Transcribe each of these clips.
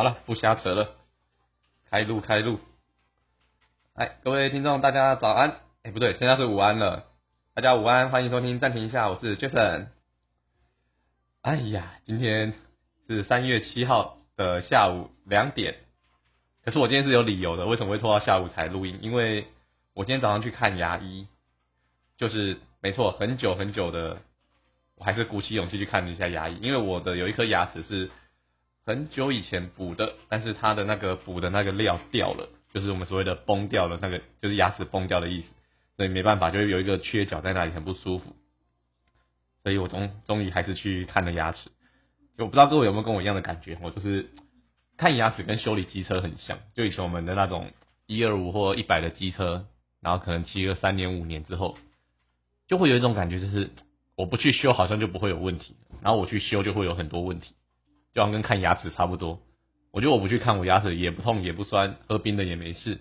好了，不瞎扯了，开路开路。哎，各位听众，大家早安。哎，不对，现在是午安了。大家午安，欢迎收听暂停一下，我是 Jason。哎呀，今天是三月七号的下午两点，可是我今天是有理由的，为什么会拖到下午才录音？因为我今天早上去看牙医，就是没错，很久很久的，我还是鼓起勇气去看了一下牙医，因为我的有一颗牙齿是。很久以前补的，但是它的那个补的那个料掉了，就是我们所谓的崩掉了，那个就是牙齿崩掉的意思，所以没办法，就有一个缺角在那里，很不舒服。所以我终终于还是去看了牙齿。就我不知道各位有没有跟我一样的感觉，我就是看牙齿跟修理机车很像，就以前我们的那种一二五或一百的机车，然后可能骑个三年五年之后，就会有一种感觉，就是我不去修好像就不会有问题，然后我去修就会有很多问题。就像跟看牙齿差不多，我觉得我不去看我牙齿也不痛也不酸，喝冰的也没事。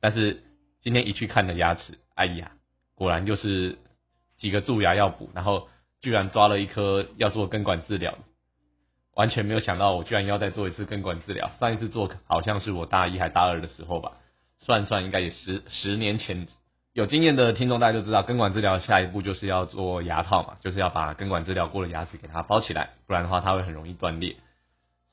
但是今天一去看的牙齿，哎呀，果然就是几个蛀牙要补，然后居然抓了一颗要做根管治疗，完全没有想到我居然要再做一次根管治疗。上一次做好像是我大一还大二的时候吧，算算应该也十十年前。有经验的听众大家就知道，根管治疗下一步就是要做牙套嘛，就是要把根管治疗过的牙齿给它包起来，不然的话它会很容易断裂。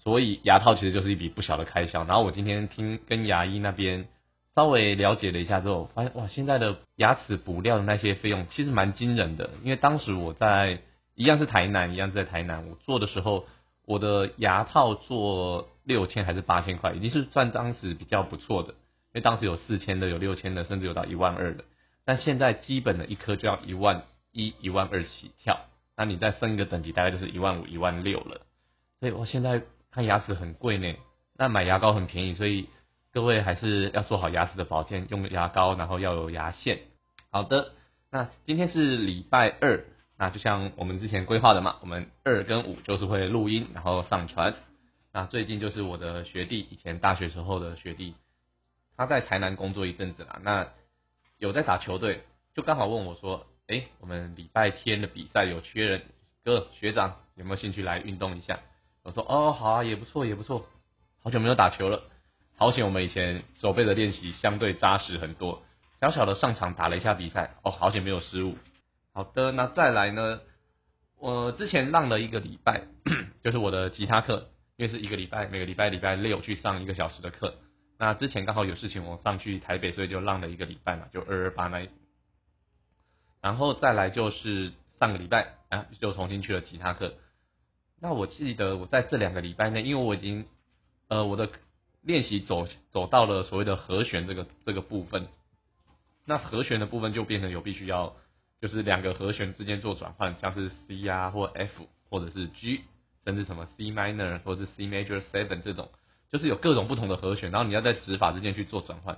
所以牙套其实就是一笔不小的开销。然后我今天听跟牙医那边稍微了解了一下之后，发现哇，现在的牙齿补料的那些费用其实蛮惊人的。因为当时我在一样是台南，一样是在台南，我做的时候，我的牙套做六千还是八千块，已经是算当时比较不错的。因为当时有四千的，有六千的，甚至有到一万二的。但现在基本的一颗就要一万一、一万二起跳，那你再升一个等级，大概就是一万五、一万六了。所以我现在。看牙齿很贵呢，那买牙膏很便宜，所以各位还是要做好牙齿的保健，用牙膏，然后要有牙线。好的，那今天是礼拜二，那就像我们之前规划的嘛，我们二跟五就是会录音，然后上传。那最近就是我的学弟，以前大学时候的学弟，他在台南工作一阵子啦，那有在打球队，就刚好问我说，哎，我们礼拜天的比赛有缺人，哥学长有没有兴趣来运动一下？我说哦好啊也不错也不错，好久没有打球了，好险我们以前手背的练习相对扎实很多，小小的上场打了一下比赛，哦好险没有失误。好的，那再来呢，我之前浪了一个礼拜，就是我的吉他课，因为是一个礼拜，每个礼拜礼拜六去上一个小时的课。那之前刚好有事情我上去台北，所以就浪了一个礼拜嘛，就二二八那。然后再来就是上个礼拜啊，就重新去了吉他课。那我记得我在这两个礼拜内，因为我已经呃我的练习走走到了所谓的和弦这个这个部分，那和弦的部分就变成有必须要就是两个和弦之间做转换，像是 C 啊或 F 或者是 G，甚至什么 C minor 或者是 C major seven 这种，就是有各种不同的和弦，然后你要在指法之间去做转换。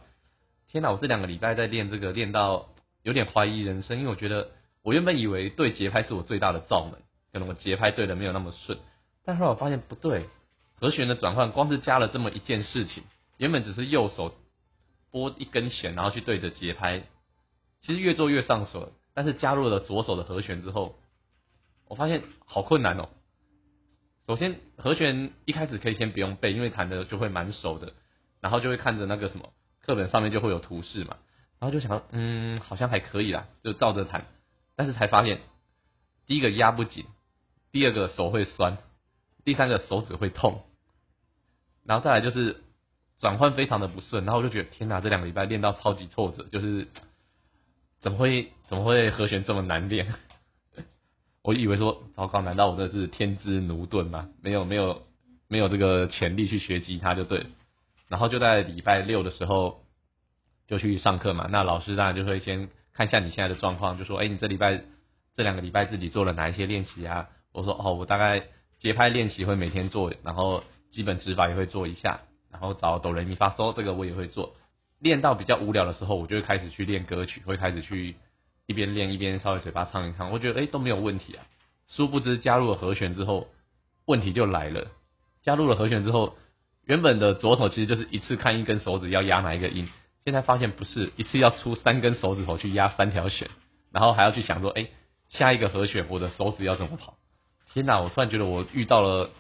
天哪，我这两个礼拜在练这个，练到有点怀疑人生，因为我觉得我原本以为对节拍是我最大的罩门。可能我节拍对的没有那么顺，但后来我发现不对，和弦的转换光是加了这么一件事情，原本只是右手拨一根弦，然后去对着节拍，其实越做越上手。但是加入了左手的和弦之后，我发现好困难哦。首先和弦一开始可以先不用背，因为弹的就会蛮熟的，然后就会看着那个什么课本上面就会有图示嘛，然后就想，嗯，好像还可以啦，就照着弹，但是才发现第一个压不紧。第二个手会酸，第三个手指会痛，然后再来就是转换非常的不顺，然后我就觉得天哪，这两个礼拜练到超级挫折，就是怎么会怎么会和弦这么难练？我以为说糟糕，难道我这是天资驽钝吗？没有没有没有这个潜力去学吉他就对，然后就在礼拜六的时候就去上课嘛，那老师当然就会先看一下你现在的状况，就说哎，你这礼拜这两个礼拜自己做了哪一些练习啊？我说哦，我大概节拍练习会每天做，然后基本指法也会做一下，然后找哆来咪发嗦这个我也会做。练到比较无聊的时候，我就会开始去练歌曲，会开始去一边练一边稍微嘴巴唱一唱。我觉得哎都没有问题啊。殊不知加入了和弦之后，问题就来了。加入了和弦之后，原本的左手其实就是一次看一根手指要压哪一个音，现在发现不是，一次要出三根手指头去压三条弦，然后还要去想说，哎，下一个和弦我的手指要怎么跑？天哪！我突然觉得我遇到了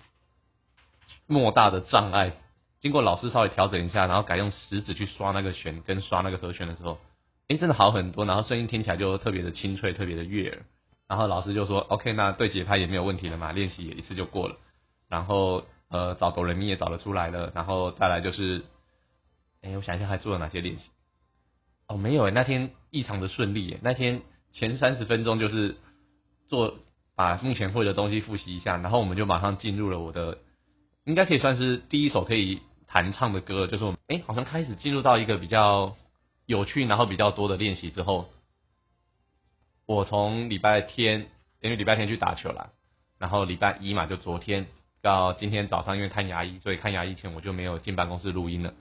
莫大的障碍，经过老师稍微调整一下，然后改用食指去刷那个弦跟刷那个和弦的时候，哎，真的好很多，然后声音听起来就特别的清脆，特别的悦耳。然后老师就说，OK，那对节拍也没有问题了嘛，练习也一次就过了。然后呃，找哆来咪也找得出来了，然后再来就是，哎，我想一下还做了哪些练习？哦，没有诶，那天异常的顺利诶，那天前三十分钟就是做把目前会的东西复习一下，然后我们就马上进入了我的，应该可以算是第一首可以弹唱的歌，就是我们哎，好像开始进入到一个比较有趣，然后比较多的练习之后。我从礼拜天，因为礼拜天去打球了，然后礼拜一嘛，就昨天到今天早上，因为看牙医，所以看牙医前我就没有进办公室录音了。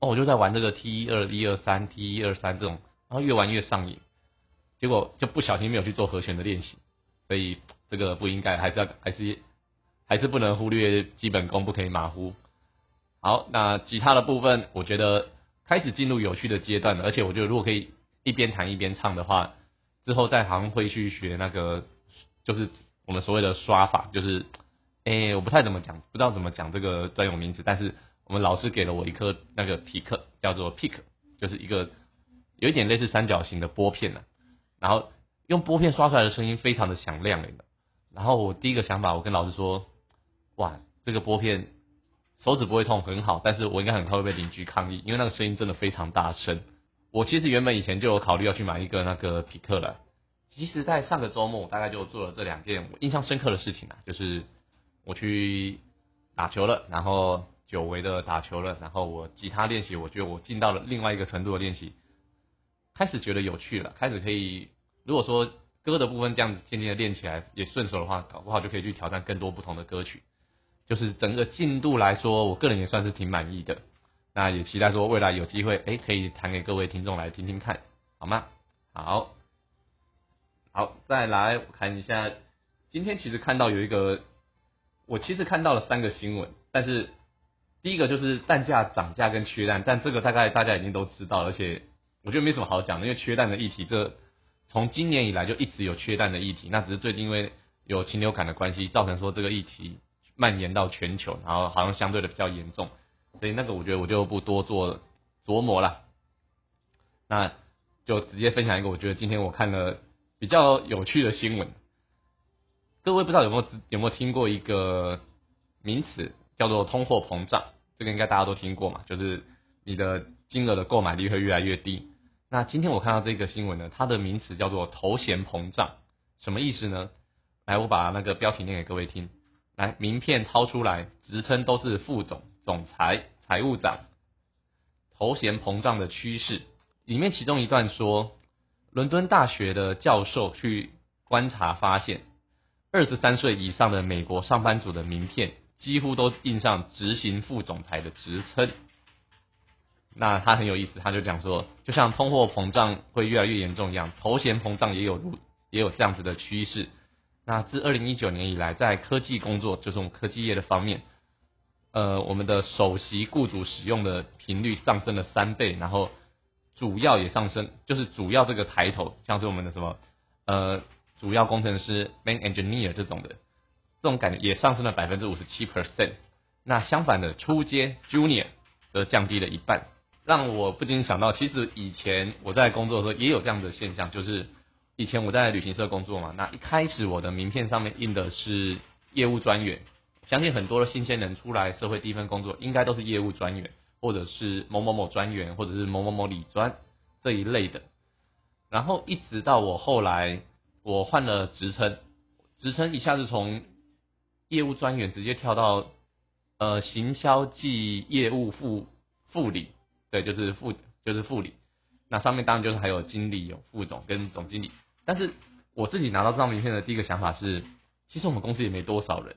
哦，我就在玩这个 T 一二一二三 T 一二三这种，然后越玩越上瘾，结果就不小心没有去做和弦的练习，所以这个不应该，还是要还是还是不能忽略基本功，不可以马虎。好，那吉他的部分，我觉得开始进入有趣的阶段了，而且我觉得如果可以一边弹一边唱的话。之后在好像会去学那个，就是我们所谓的刷法，就是，哎，我不太怎么讲，不知道怎么讲这个专有名词，但是我们老师给了我一颗那个皮克，叫做 pick，就是一个有一点类似三角形的拨片呢，然后用拨片刷出来的声音非常的响亮，然后我第一个想法，我跟老师说，哇，这个拨片手指不会痛很好，但是我应该很快会被邻居抗议，因为那个声音真的非常大声。我其实原本以前就有考虑要去买一个那个匹克了。其实，在上个周末，我大概就做了这两件我印象深刻的事情啊，就是我去打球了，然后久违的打球了，然后我吉他练习，我觉得我进到了另外一个程度的练习，开始觉得有趣了，开始可以，如果说歌的部分这样子渐渐的练起来也顺手的话，搞不好就可以去挑战更多不同的歌曲。就是整个进度来说，我个人也算是挺满意的。那也期待说未来有机会，哎，可以弹给各位听众来听听看，好吗？好，好，再来我看一下，今天其实看到有一个，我其实看到了三个新闻，但是第一个就是蛋价涨价跟缺蛋，但这个大概大家已经都知道，而且我觉得没什么好讲的，因为缺蛋的议题，这从今年以来就一直有缺蛋的议题，那只是最近因为有禽流感的关系，造成说这个议题蔓延到全球，然后好像相对的比较严重。所以那个我觉得我就不多做琢磨了，那就直接分享一个我觉得今天我看了比较有趣的新闻。各位不知道有没有有没有听过一个名词叫做通货膨胀？这个应该大家都听过嘛，就是你的金额的购买力会越来越低。那今天我看到这个新闻呢，它的名词叫做头衔膨胀，什么意思呢？来，我把那个标题念给各位听。来，名片掏出来，职称都是副总。总裁、财务长，头衔膨胀的趋势里面，其中一段说，伦敦大学的教授去观察发现，二十三岁以上的美国上班族的名片几乎都印上执行副总裁的职称。那他很有意思，他就讲说，就像通货膨胀会越来越严重一样，头衔膨胀也有如也有这样子的趋势。那自二零一九年以来，在科技工作，就是我们科技业的方面。呃，我们的首席雇主使用的频率上升了三倍，然后主要也上升，就是主要这个抬头，像是我们的什么呃主要工程师 main engineer 这种的，这种感觉也上升了百分之五十七 percent。那相反的，初阶 junior 则降低了一半，让我不禁想到，其实以前我在工作的时候也有这样的现象，就是以前我在旅行社工作嘛，那一开始我的名片上面印的是业务专员。相信很多的新鲜人出来社会第一份工作，应该都是业务专员，或者是某某某专员，或者是某某某理专这一类的。然后一直到我后来我换了职称，职称一下子从业务专员直接跳到呃行销暨业务副副理，对，就是副就是副理。那上面当然就是还有经理、有副总跟总经理。但是我自己拿到这张名片的第一个想法是，其实我们公司也没多少人。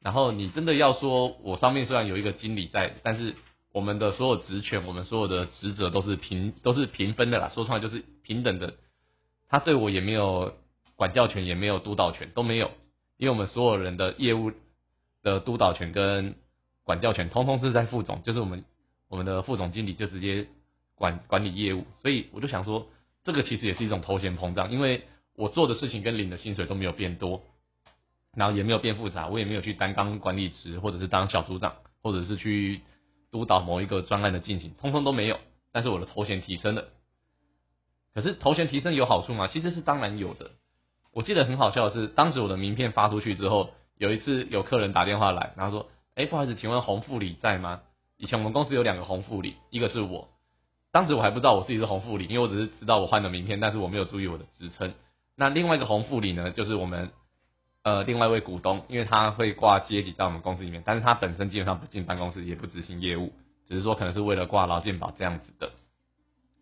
然后你真的要说，我上面虽然有一个经理在，但是我们的所有职权，我们所有的职责都是平都是平分的啦。说出来就是平等的，他对我也没有管教权，也没有督导权，都没有。因为我们所有人的业务的督导权跟管教权，通通是在副总，就是我们我们的副总经理就直接管管理业务。所以我就想说，这个其实也是一种头衔膨胀，因为我做的事情跟领的薪水都没有变多。然后也没有变复杂，我也没有去担当管理职，或者是当小组长，或者是去督导某一个专案的进行，通通都没有。但是我的头衔提升了。可是头衔提升有好处吗？其实是当然有的。我记得很好笑的是，当时我的名片发出去之后，有一次有客人打电话来，然后说：“哎，不好意思，请问洪副理在吗？”以前我们公司有两个红副理，一个是我，当时我还不知道我自己是红副理，因为我只是知道我换了名片，但是我没有注意我的职称。那另外一个红副理呢，就是我们。呃，另外一位股东，因为他会挂阶级在我们公司里面，但是他本身基本上不进办公室，也不执行业务，只是说可能是为了挂劳健保这样子的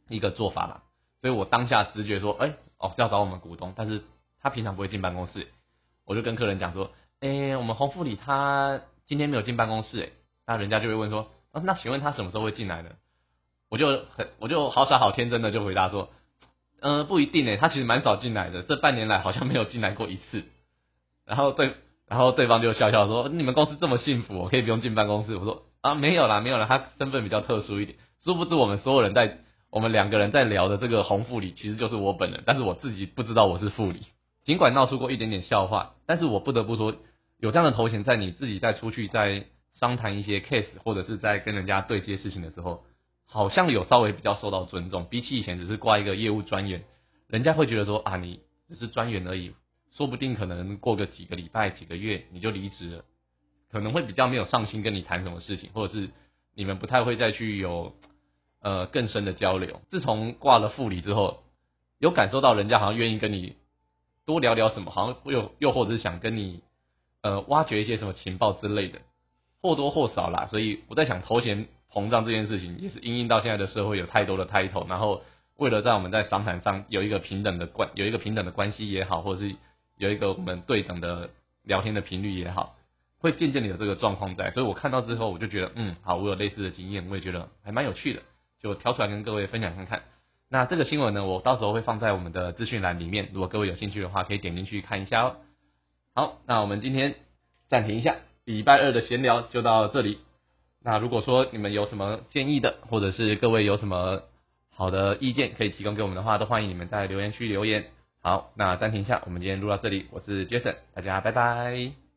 一个做法啦。所以我当下直觉说，哎，哦是要找我们股东，但是他平常不会进办公室，我就跟客人讲说，哎，我们红副理他今天没有进办公室，哎，那人家就会问说，啊，那请问他什么时候会进来呢？我就很，我就好傻好天真的就回答说，嗯，不一定哎，他其实蛮少进来的，这半年来好像没有进来过一次。然后对，然后对方就笑笑说：“你们公司这么幸福，我可以不用进办公室。”我说：“啊，没有啦，没有啦，他身份比较特殊一点。殊不知我们所有人在我们两个人在聊的这个红副理，其实就是我本人，但是我自己不知道我是副理。尽管闹出过一点点笑话，但是我不得不说，有这样的头衔，在你自己再出去在商谈一些 case，或者是在跟人家对接事情的时候，好像有稍微比较受到尊重。比起以前只是挂一个业务专员，人家会觉得说啊，你只是专员而已。”说不定可能过个几个礼拜、几个月你就离职了，可能会比较没有上心跟你谈什么事情，或者是你们不太会再去有呃更深的交流。自从挂了副理之后，有感受到人家好像愿意跟你多聊聊什么，好像又又或者是想跟你呃挖掘一些什么情报之类的，或多或少啦。所以我在想，头衔膨胀这件事情，也是因应到现在的社会有太多的 title，然后为了在我们在商谈上有一个平等的关，有一个平等的关系也好，或者是。有一个我们对等的聊天的频率也好，会渐渐的有这个状况在，所以我看到之后我就觉得，嗯，好，我有类似的经验，我也觉得还蛮有趣的，就挑出来跟各位分享看看。那这个新闻呢，我到时候会放在我们的资讯栏里面，如果各位有兴趣的话，可以点进去看一下哦。好，那我们今天暂停一下，礼拜二的闲聊就到这里。那如果说你们有什么建议的，或者是各位有什么好的意见可以提供给我们的话，都欢迎你们在留言区留言。好，那暂停一下，我们今天录到这里，我是 Jason，大家拜拜。